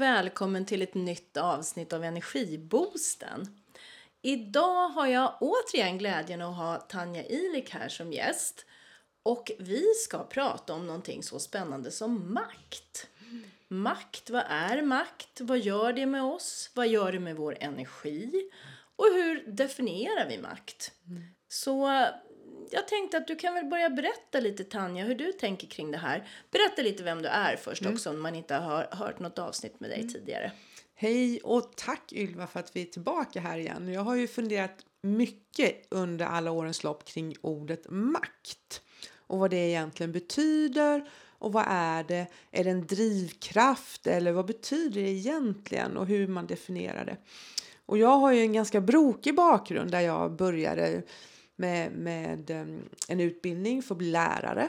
och välkommen till ett nytt avsnitt av Energiboosten. Idag har jag återigen glädjen att ha Tanja Ilik här som gäst. Och vi ska prata om någonting så spännande som makt. Makt, vad är makt? Vad gör det med oss? Vad gör det med vår energi? Och hur definierar vi makt? Så jag tänkte att du kan väl börja berätta lite Tanja hur du tänker kring det här. Berätta lite vem du är först mm. också om man inte har hört något avsnitt med dig mm. tidigare. Hej och tack Ylva för att vi är tillbaka här igen. Jag har ju funderat mycket under alla årens lopp kring ordet makt och vad det egentligen betyder och vad är det? Är det en drivkraft eller vad betyder det egentligen och hur man definierar det? Och jag har ju en ganska brokig bakgrund där jag började med, med en utbildning för att bli lärare.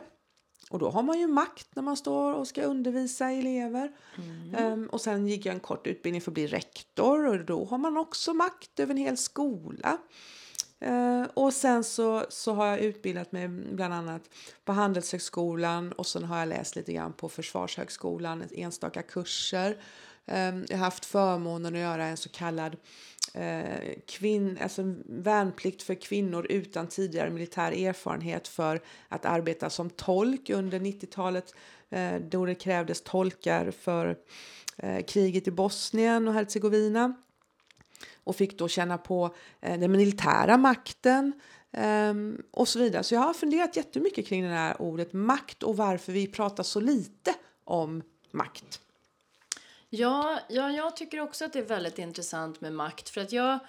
Och då har man ju makt när man står och ska undervisa elever. Mm. Um, och sen gick jag en kort utbildning för att bli rektor och då har man också makt över en hel skola. Uh, och sen så, så har jag utbildat mig bland annat på Handelshögskolan och sen har jag läst lite grann på Försvarshögskolan, enstaka kurser. Um, jag har haft förmånen att göra en så kallad eh, kvinn, alltså värnplikt för kvinnor utan tidigare militär erfarenhet för att arbeta som tolk under 90-talet eh, då det krävdes tolkar för eh, kriget i Bosnien och Hercegovina och fick då känna på eh, den militära makten Um, och så vidare. Så jag har funderat jättemycket kring det här ordet makt och varför vi pratar så lite om makt. Ja, ja, jag tycker också att det är väldigt intressant med makt. För att jag,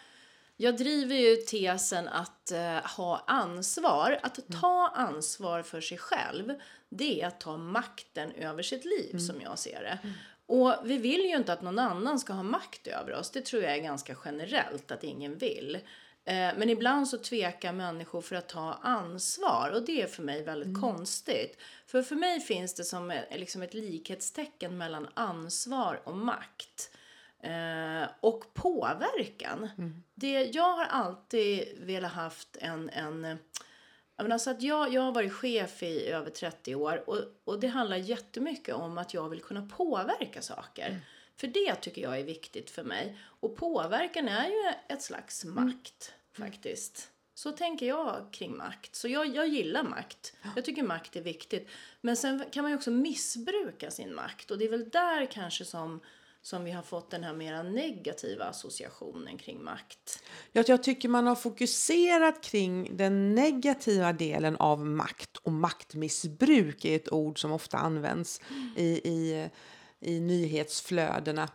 jag driver ju tesen att eh, ha ansvar. Att mm. ta ansvar för sig själv, det är att ta makten över sitt liv mm. som jag ser det. Mm. Och vi vill ju inte att någon annan ska ha makt över oss. Det tror jag är ganska generellt att ingen vill. Eh, men ibland så tvekar människor för att ta ansvar och det är för mig väldigt mm. konstigt. För för mig finns det som ett, liksom ett likhetstecken mellan ansvar och makt. Eh, och påverkan. Mm. Det, jag har alltid velat haft en, en men alltså att jag, jag har varit chef i över 30 år och, och det handlar jättemycket om att jag vill kunna påverka saker. Mm. För det tycker jag är viktigt för mig. Och påverkan är ju ett slags mm. makt mm. faktiskt. Så tänker jag kring makt. Så jag, jag gillar makt. Jag tycker makt är viktigt. Men sen kan man ju också missbruka sin makt. Och det är väl där kanske som, som vi har fått den här mera negativa associationen kring makt. Jag, jag tycker man har fokuserat kring den negativa delen av makt. Och maktmissbruk är ett ord som ofta används mm. i, i i nyhetsflödena.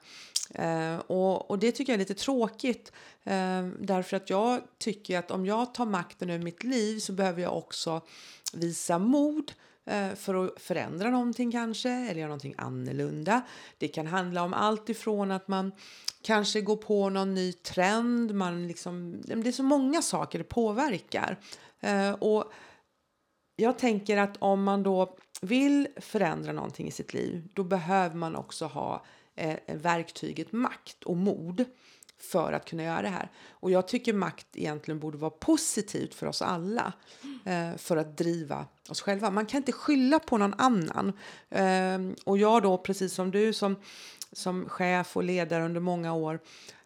Eh, och, och, det tycker jag är lite tråkigt. Eh, därför att jag tycker att om jag tar makten över mitt liv så behöver jag också visa mod eh, för att förändra någonting kanske eller göra någonting annorlunda. Det kan handla om allt ifrån att man kanske går på någon ny trend. Man liksom, det är så många saker det påverkar. Eh, och jag tänker att om man då vill förändra någonting i sitt liv, då behöver man också ha eh, verktyget makt och mod för att kunna göra det här. Och jag tycker makt egentligen borde vara positivt för oss alla eh, för att driva oss själva. Man kan inte skylla på någon annan. Eh, och jag då, precis som du som, som chef och ledare under många år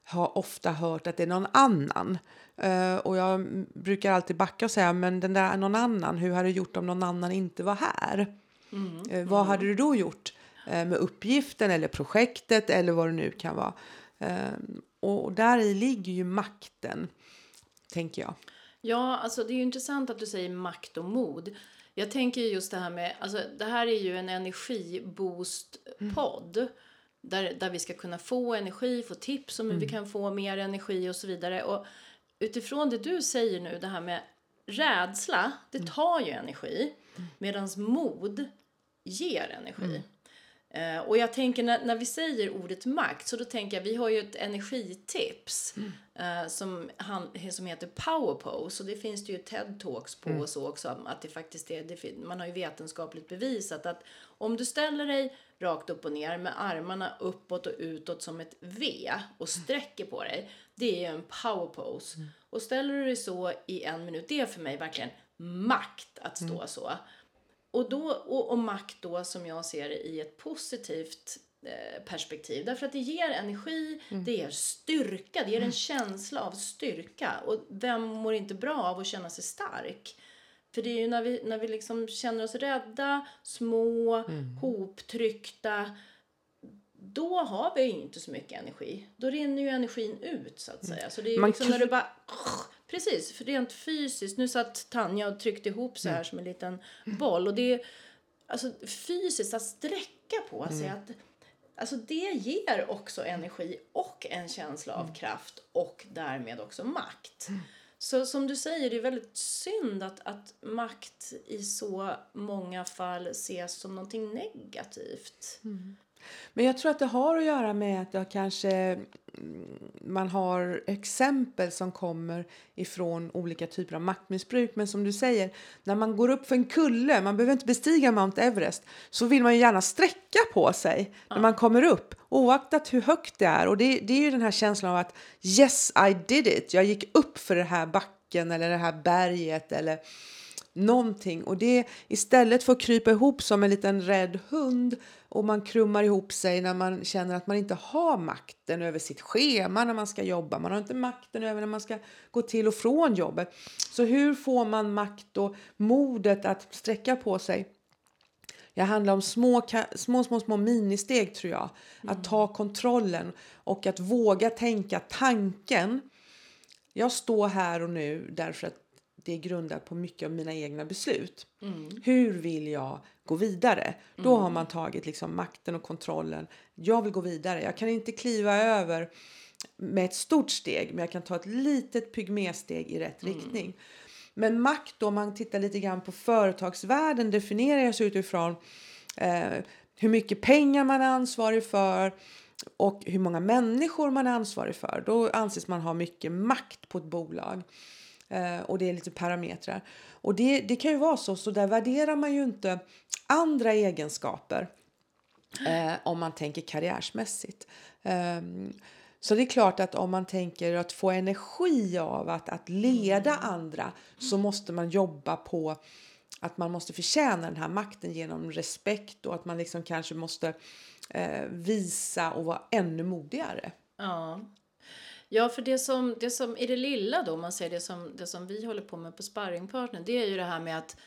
har ofta hört att det är någon annan. Uh, och jag brukar alltid backa och säga, men den där någon annan, hur hade du gjort om någon annan inte var här? Mm. Uh, vad hade du då gjort uh, med uppgiften eller projektet eller vad det nu kan vara? och, och där i ligger ju makten, tänker jag. Ja, alltså det är ju intressant att du säger makt och mod. Jag tänker just det här med, alltså det här är ju en energiboost-podd. Mm där, där vi ska kunna få energi, få tips om hur mm. vi kan få mer energi och så vidare. Och utifrån det du säger nu, det här med rädsla, det mm. tar ju energi. Mm. Medan mod ger energi. Mm. Uh, och jag tänker när, när vi säger ordet makt så då tänker jag vi har ju ett energitips mm. uh, som, han, som heter power pose och det finns det ju TED talks på mm. och så också att det faktiskt är, det, man har ju vetenskapligt bevisat att om du ställer dig rakt upp och ner med armarna uppåt och utåt som ett V och sträcker på dig. Det är en power pose. Mm. Och ställer du dig så i en minut, det är för mig verkligen makt att stå mm. så. Och, då, och, och makt då som jag ser det i ett positivt eh, perspektiv. Därför att det ger energi, det ger styrka, det ger en känsla av styrka. Och vem mår inte bra av att känna sig stark? För det är ju när vi, när vi liksom känner oss rädda, små, hoptryckta, då har vi ju inte så mycket energi. Då rinner ju energin ut så att säga. Så det är ju Man liksom när du bara... Precis, för rent fysiskt. Nu satt Tanja och tryckte ihop så här som en liten boll. Och det är alltså fysiskt att sträcka på sig. Att, alltså det ger också energi och en känsla av kraft och därmed också makt. Så som du säger, det är väldigt synd att, att makt i så många fall ses som någonting negativt. Men jag tror att det har att göra med att det kanske mm, man har exempel som kommer ifrån olika typer av maktmissbruk. Men som du säger, när man går upp för en kulle, man behöver inte bestiga Mount Everest, så vill man ju gärna sträcka på sig när man kommer upp, oaktat hur högt det är. Och det, det är ju den här känslan av att yes, I did it. Jag gick upp för den här backen eller det här berget eller någonting. Och det istället för att krypa ihop som en liten rädd hund och man krummar ihop sig när man känner att man inte har makten över sitt schema när man ska jobba. Man har inte makten över när man ska gå till och från jobbet. Så hur får man makt och modet att sträcka på sig? Det handlar om små, små, små, små ministeg tror jag. Att ta kontrollen och att våga tänka tanken. Jag står här och nu därför att det är grundat på mycket av mina egna beslut. Hur vill jag gå vidare? Då har man tagit liksom makten och kontrollen. Jag vill gå vidare. Jag kan inte kliva över med ett stort steg, men jag kan ta ett litet pygmesteg i rätt riktning. Men makt då, om man tittar lite grann på företagsvärlden definieras utifrån eh, hur mycket pengar man är ansvarig för och hur många människor man är ansvarig för. Då anses man ha mycket makt på ett bolag. Eh, och det är lite parametrar. Och det, det kan ju vara så, så där värderar man ju inte andra egenskaper eh, om man tänker karriärsmässigt. Ehm, så det är klart att om man tänker att få energi av att, att leda andra så måste man jobba på att man måste förtjäna den här makten genom respekt och att man liksom kanske måste eh, visa och vara ännu modigare. Ja. Ja, för det som, det som i det lilla då, om man säger det som, det som vi håller på med på Sparringpartner, det är ju det här med att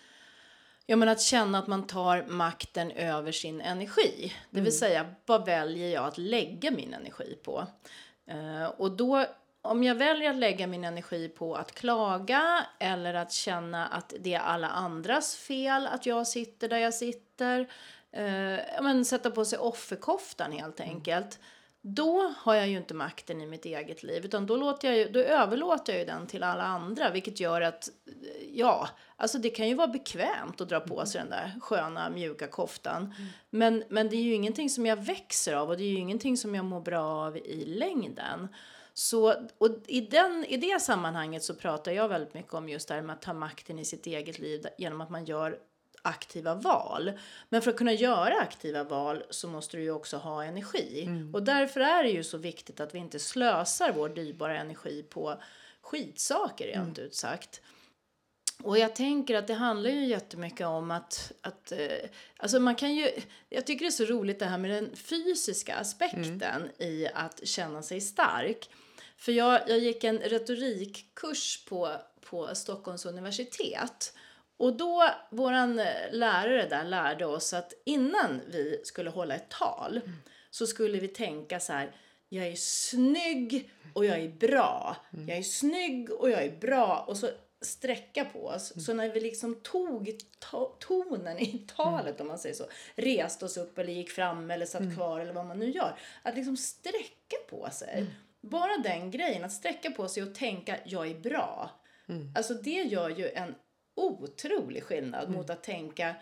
Ja, men att känna att man tar makten över sin energi. Det vill säga, vad väljer jag att lägga min energi på? Eh, och då, om jag väljer att lägga min energi på att klaga eller att känna att det är alla andras fel att jag sitter där jag sitter, eh, ja, men sätta på sig offerkoftan helt enkelt. Då har jag ju inte makten i mitt eget liv utan då, låter jag ju, då överlåter jag ju den till alla andra vilket gör att ja, alltså det kan ju vara bekvämt att dra på sig den där sköna mjuka koftan. Men, men det är ju ingenting som jag växer av och det är ju ingenting som jag mår bra av i längden. Så, och i, den, I det sammanhanget så pratar jag väldigt mycket om just det här med att ta makten i sitt eget liv genom att man gör aktiva val. Men för att kunna göra aktiva val så måste du ju också ha energi. Och därför är det ju så viktigt att vi inte slösar vår dyrbara energi på skitsaker rent ut sagt. Och jag tänker att det handlar ju jättemycket om att, att eh, alltså man kan ju, jag tycker det är så roligt det här med den fysiska aspekten i att känna sig stark. För jag, jag gick en retorikkurs på, på Stockholms universitet och då, våran eh, lärare där lärde oss att innan vi skulle hålla ett tal så skulle vi tänka så här, jag är snygg och jag är bra. Jag är snygg och jag är bra. Och så sträcka på oss. Så när vi liksom tog to- tonen i talet, om man säger så, reste oss upp eller gick fram eller satt kvar eller vad man nu gör. Att liksom sträcka på sig. Bara den grejen, att sträcka på sig och tänka, jag är bra. Alltså det gör ju en otrolig skillnad mot att tänka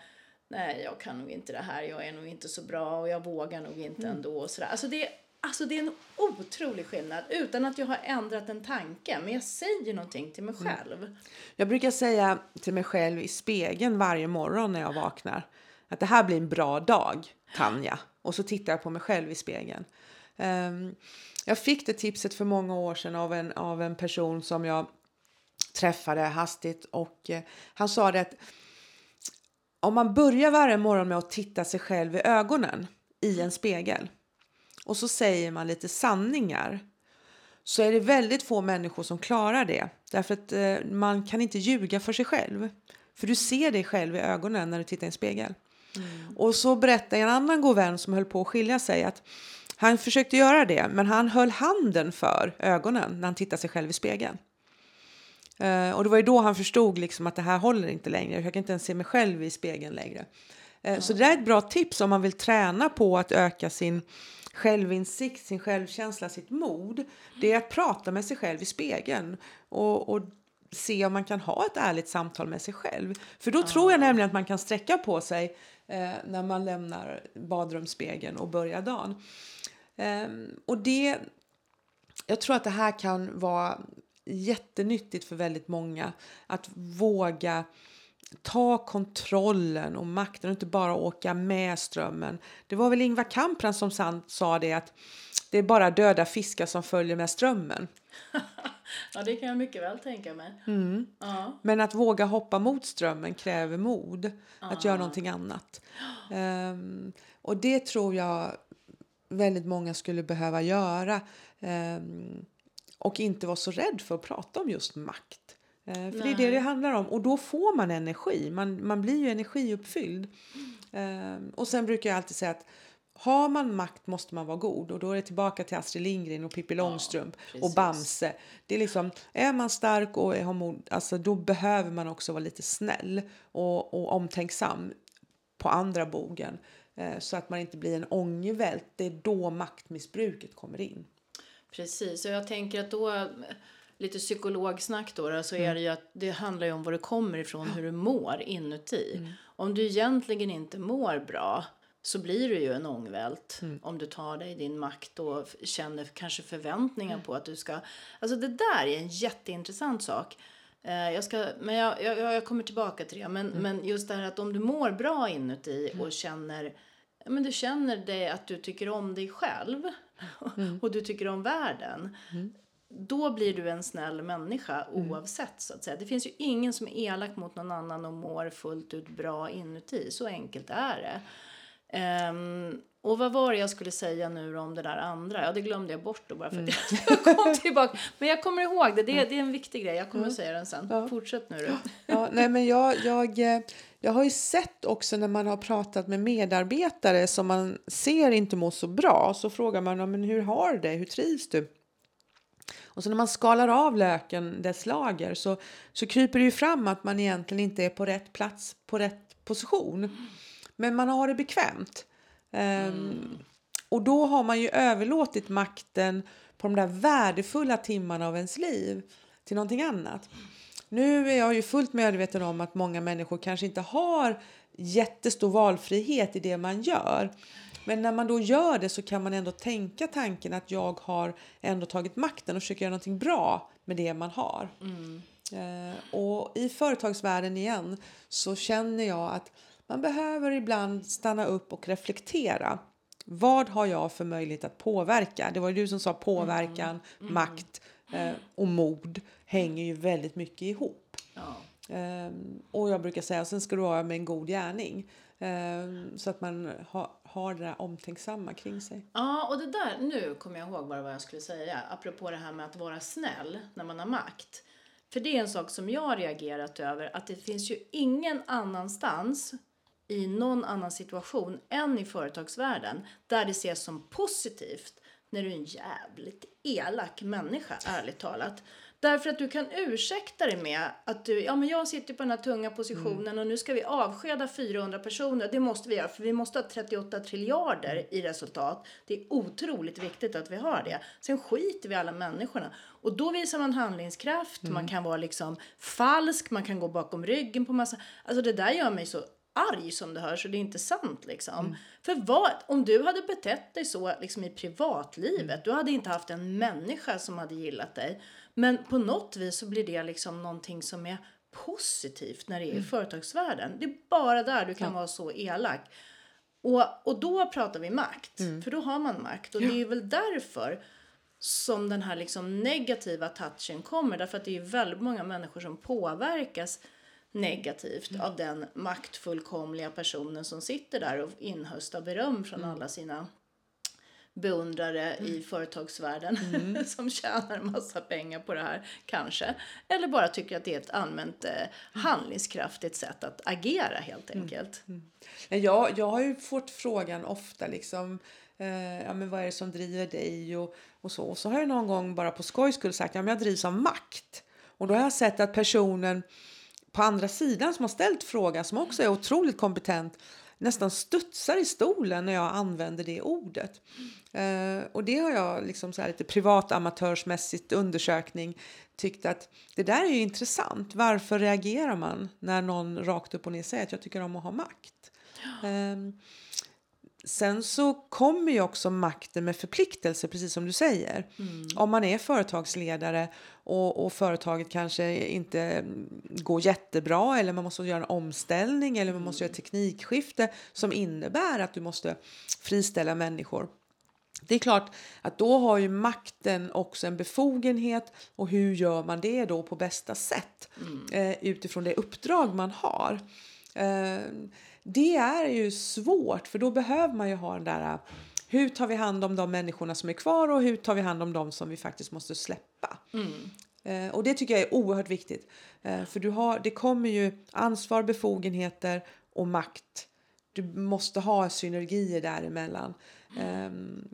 nej jag kan nog inte det här, jag är nog inte så bra och jag vågar nog inte ändå och sådär. Alltså det, alltså det är en otrolig skillnad utan att jag har ändrat en tanke men jag säger någonting till mig själv. Jag brukar säga till mig själv i spegeln varje morgon när jag vaknar att det här blir en bra dag, Tanja. Och så tittar jag på mig själv i spegeln. Ehm, jag fick det tipset för många år sedan av en, av en person som jag träffade hastigt och eh, han sa det att om man börjar varje morgon med att titta sig själv i ögonen i en spegel och så säger man lite sanningar så är det väldigt få människor som klarar det. Därför att eh, man kan inte ljuga för sig själv. För du ser dig själv i ögonen när du tittar i en spegel. Mm. Och så berättar en annan god vän som höll på att skilja sig att han försökte göra det, men han höll handen för ögonen när han tittade sig själv i spegeln. Uh, och det var ju då han förstod liksom att det här håller inte längre. Jag kan inte ens se mig själv i spegeln längre. Uh, mm. Så det är ett bra tips om man vill träna på att öka sin självinsikt, sin självkänsla, sitt mod. Det är att prata med sig själv i spegeln och, och se om man kan ha ett ärligt samtal med sig själv. För då mm. tror jag nämligen att man kan sträcka på sig eh, när man lämnar badrumsspegeln och börjar dagen. Um, och det, jag tror att det här kan vara jättenyttigt för väldigt många att våga ta kontrollen och makten och inte bara åka med strömmen. Det var väl Ingvar Kamprad som sa det att det är bara döda fiskar som följer med strömmen. ja, det kan jag mycket väl tänka mig. Mm. Ja. Men att våga hoppa mot strömmen kräver mod, ja. att göra någonting annat. Um, och det tror jag väldigt många skulle behöva göra. Um, och inte vara så rädd för att prata om just makt. Uh, för Nej. det är det det handlar om. Och då får man energi. Man, man blir ju energiuppfylld. Um, och sen brukar jag alltid säga att har man makt måste man vara god och då är det tillbaka till Astrid Lindgren och Pippi Långstrump ja, och Bamse. Det är liksom, är man stark och har mod, alltså då behöver man också vara lite snäll och, och omtänksam på andra bogen eh, så att man inte blir en ångervält. Det är då maktmissbruket kommer in. Precis, och jag tänker att då lite psykologsnack då, så mm. är det ju att det handlar ju om var du kommer ifrån, hur du mår inuti. Mm. Om du egentligen inte mår bra så blir du ju en ångvält mm. om du tar dig din makt och känner kanske förväntningar mm. på att du ska... Alltså det där är en jätteintressant sak. Eh, jag ska, men jag, jag, jag kommer tillbaka till det. Men, mm. men just det här att om du mår bra inuti mm. och känner men du känner dig att du tycker om dig själv mm. och du tycker om världen. Mm. Då blir du en snäll människa oavsett så att säga. Det finns ju ingen som är elak mot någon annan och mår fullt ut bra inuti. Så enkelt är det. Um, och vad var det jag skulle säga nu om det där andra? Ja, det glömde jag bort då bara för att mm. jag kom tillbaka. Men jag kommer ihåg det. Det är, det är en viktig grej. Jag kommer mm. att säga den sen. Ja. Fortsätt nu du. Ja, nej, men jag, jag, eh, jag har ju sett också när man har pratat med medarbetare som man ser inte mår så bra så frågar man men hur har du det? Hur trivs du? Och så när man skalar av löken dess lager så, så kryper det ju fram att man egentligen inte är på rätt plats på rätt position. Men man har det bekvämt. Um, Och då har man ju överlåtit makten på de där värdefulla timmarna av ens liv till någonting annat. Nu är jag ju fullt medveten om att många människor kanske inte har jättestor valfrihet i det man gör. Men när man då gör det så kan man ändå tänka tanken att jag har ändå tagit makten och försöker göra någonting bra med det man har. Mm. Uh, och i företagsvärlden igen så känner jag att man behöver ibland stanna upp och reflektera. Vad har jag för möjlighet att påverka? Det var ju du som sa påverkan, mm. Mm. makt eh, och mod hänger ju väldigt mycket ihop. Ja. Um, och jag brukar säga, sen ska du vara med en god gärning. Um, så att man ha, har det där omtänksamma kring sig. Ja, och det där, nu kommer jag ihåg bara vad jag skulle säga, apropå det här med att vara snäll när man har makt. För det är en sak som jag har reagerat över, att det finns ju ingen annanstans i någon annan situation än i företagsvärlden där det ses som positivt när du är en jävligt elak människa, ärligt talat. Därför att du kan ursäkta dig med att du, ja men jag sitter på den här tunga positionen mm. och nu ska vi avskeda 400 personer. Det måste vi göra för vi måste ha 38 triljarder i resultat. Det är otroligt viktigt att vi har det. Sen skiter vi alla människorna. Och då visar man handlingskraft, mm. man kan vara liksom falsk, man kan gå bakom ryggen på massa, alltså det där gör mig så arg som det hörs och det är inte sant liksom. Mm. För vad, om du hade betett dig så liksom i privatlivet, mm. du hade inte haft en människa som hade gillat dig. Men på något vis så blir det liksom någonting som är positivt när det är mm. i företagsvärlden. Det är bara där du kan ja. vara så elak. Och, och då pratar vi makt, mm. för då har man makt. Och ja. det är väl därför som den här liksom negativa touchen kommer. Därför att det är väldigt många människor som påverkas negativt mm. av den maktfullkomliga personen som sitter där och inhöstar beröm från mm. alla sina beundrare i företagsvärlden Mm. som tjänar massa pengar på det här, kanske. Eller bara tycker att det är ett allmänt eh, handlingskraftigt sätt att agera helt Mm. enkelt. Jag, jag har ju fått frågan ofta liksom, eh, ja, men vad är det som driver dig och, och så. Och så har jag någon gång bara på skoj skull sagt, ja men jag drivs av makt. Och då har jag sett att personen på andra sidan som har ställt frågan, som också är otroligt kompetent, nästan studsar i stolen när jag använder det ordet. Eh, och det har jag liksom så här lite privat amatörsmässigt undersökning tyckt att det där är ju intressant. Varför reagerar man när någon rakt upp och ner säger att jag tycker om att ha makt? Ehm, Sen så kommer ju också makten med förpliktelser, precis som du säger. Om man är företagsledare och, och företaget kanske inte mm, går jättebra eller man måste göra en omställning eller man måste göra ett teknikskifte som innebär att du måste friställa människor. Det är klart att då har ju makten också en befogenhet och hur gör man det då på bästa sätt eh, utifrån det uppdrag man har. Eh, det är ju svårt för då behöver man ju ha den där hur tar vi hand om de människorna som är kvar och hur tar vi hand om de som vi faktiskt måste släppa. Eh, och det tycker jag är oerhört viktigt. Eh, för du har, det kommer ju ansvar, befogenheter och makt. Du måste ha synergier däremellan. Ehm,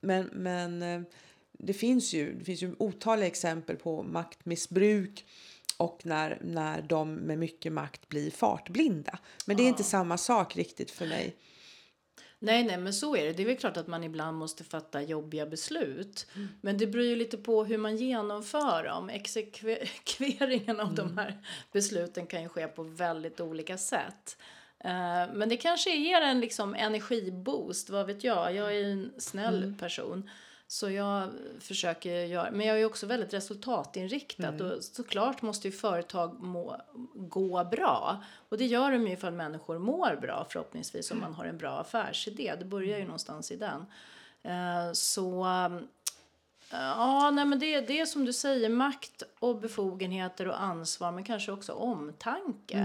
men men eh, det finns ju, det finns ju otaliga exempel på maktmissbruk och när, när de med mycket makt blir fartblinda. Men det är inte samma sak riktigt för mig. Nej, nej, men så är det. Det är väl klart att man ibland måste fatta jobbiga beslut. Mm. Men det beror ju lite på hur man genomför dem. Exekveringen av Mm. de här besluten kan ju ske på väldigt olika sätt. Eh, Men det kanske ger en liksom energiboost, vad vet jag. Jag är en snäll Mm. person. Så jag försöker göra, men jag är också väldigt resultatinriktad Mm. och såklart måste ju företag må, gå bra. Och det gör de ju ifall människor mår bra förhoppningsvis om man har en bra affärsidé. Det börjar ju någonstans i den. Eh, Så um, ja, nej men det, det är som du säger, makt och befogenheter och ansvar men kanske också omtanke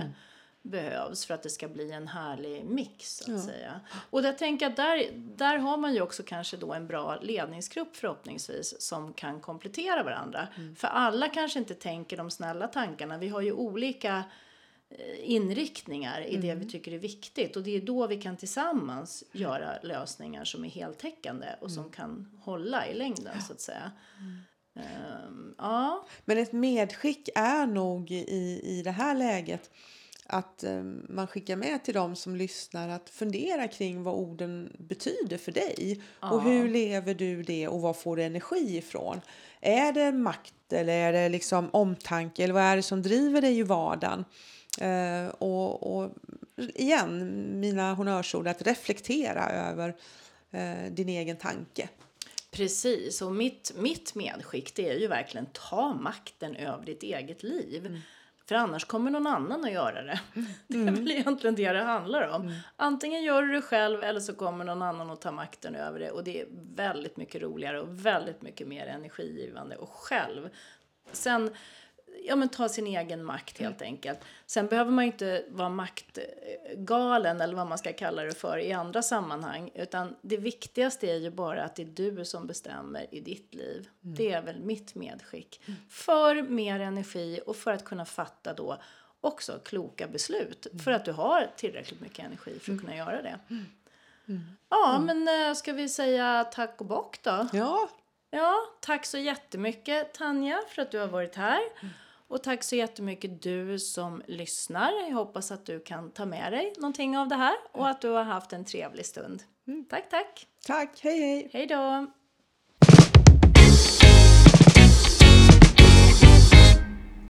behövs för att det ska bli en härlig mix så att säga. Och jag tänker att där, där har man ju också kanske då en bra ledningsgrupp förhoppningsvis som kan komplettera varandra. För alla kanske inte tänker de snälla tankarna. Vi har ju olika eh, inriktningar i det vi tycker är viktigt och det är då vi kan tillsammans göra lösningar som är heltäckande och som kan hålla i längden så att säga. Ehm, ja. Men ett medskick är nog i, i det här läget att eh, man skickar med till dem som lyssnar att fundera kring vad orden betyder för dig. Och hur lever du det och vad får du energi ifrån? Är det makt eller är det liksom omtanke eller vad är det som driver dig i vardagen? Eh, och, och igen, mina honnörsord att reflektera över eh, din egen tanke. Precis, och mitt, mitt medskick det är ju verkligen ta makten över ditt eget liv. För annars kommer någon annan att göra det. Det är väl egentligen det det handlar om. Antingen gör du det själv eller så kommer någon annan att ta makten över det. Och det är väldigt mycket roligare och väldigt mycket mer energigivande och själv. Sen, ja men ta sin egen makt helt enkelt. Sen behöver man ju inte vara maktgalen eller vad man ska kalla det för i andra sammanhang. Utan det viktigaste är ju bara att det är du som bestämmer i ditt liv. Det är väl mitt medskick. För mer energi och för att kunna fatta då också kloka beslut. För att du har tillräckligt mycket energi för att kunna göra det. Ja, men eh, ska vi säga tack och bock då? Ja, Ja, tack så jättemycket Tanja för att du har varit här. Och tack så jättemycket du som lyssnar. Jag hoppas att du kan ta med dig någonting av det här och att du har haft en trevlig stund. Tack, tack. tack. Hej, hej. Hej då.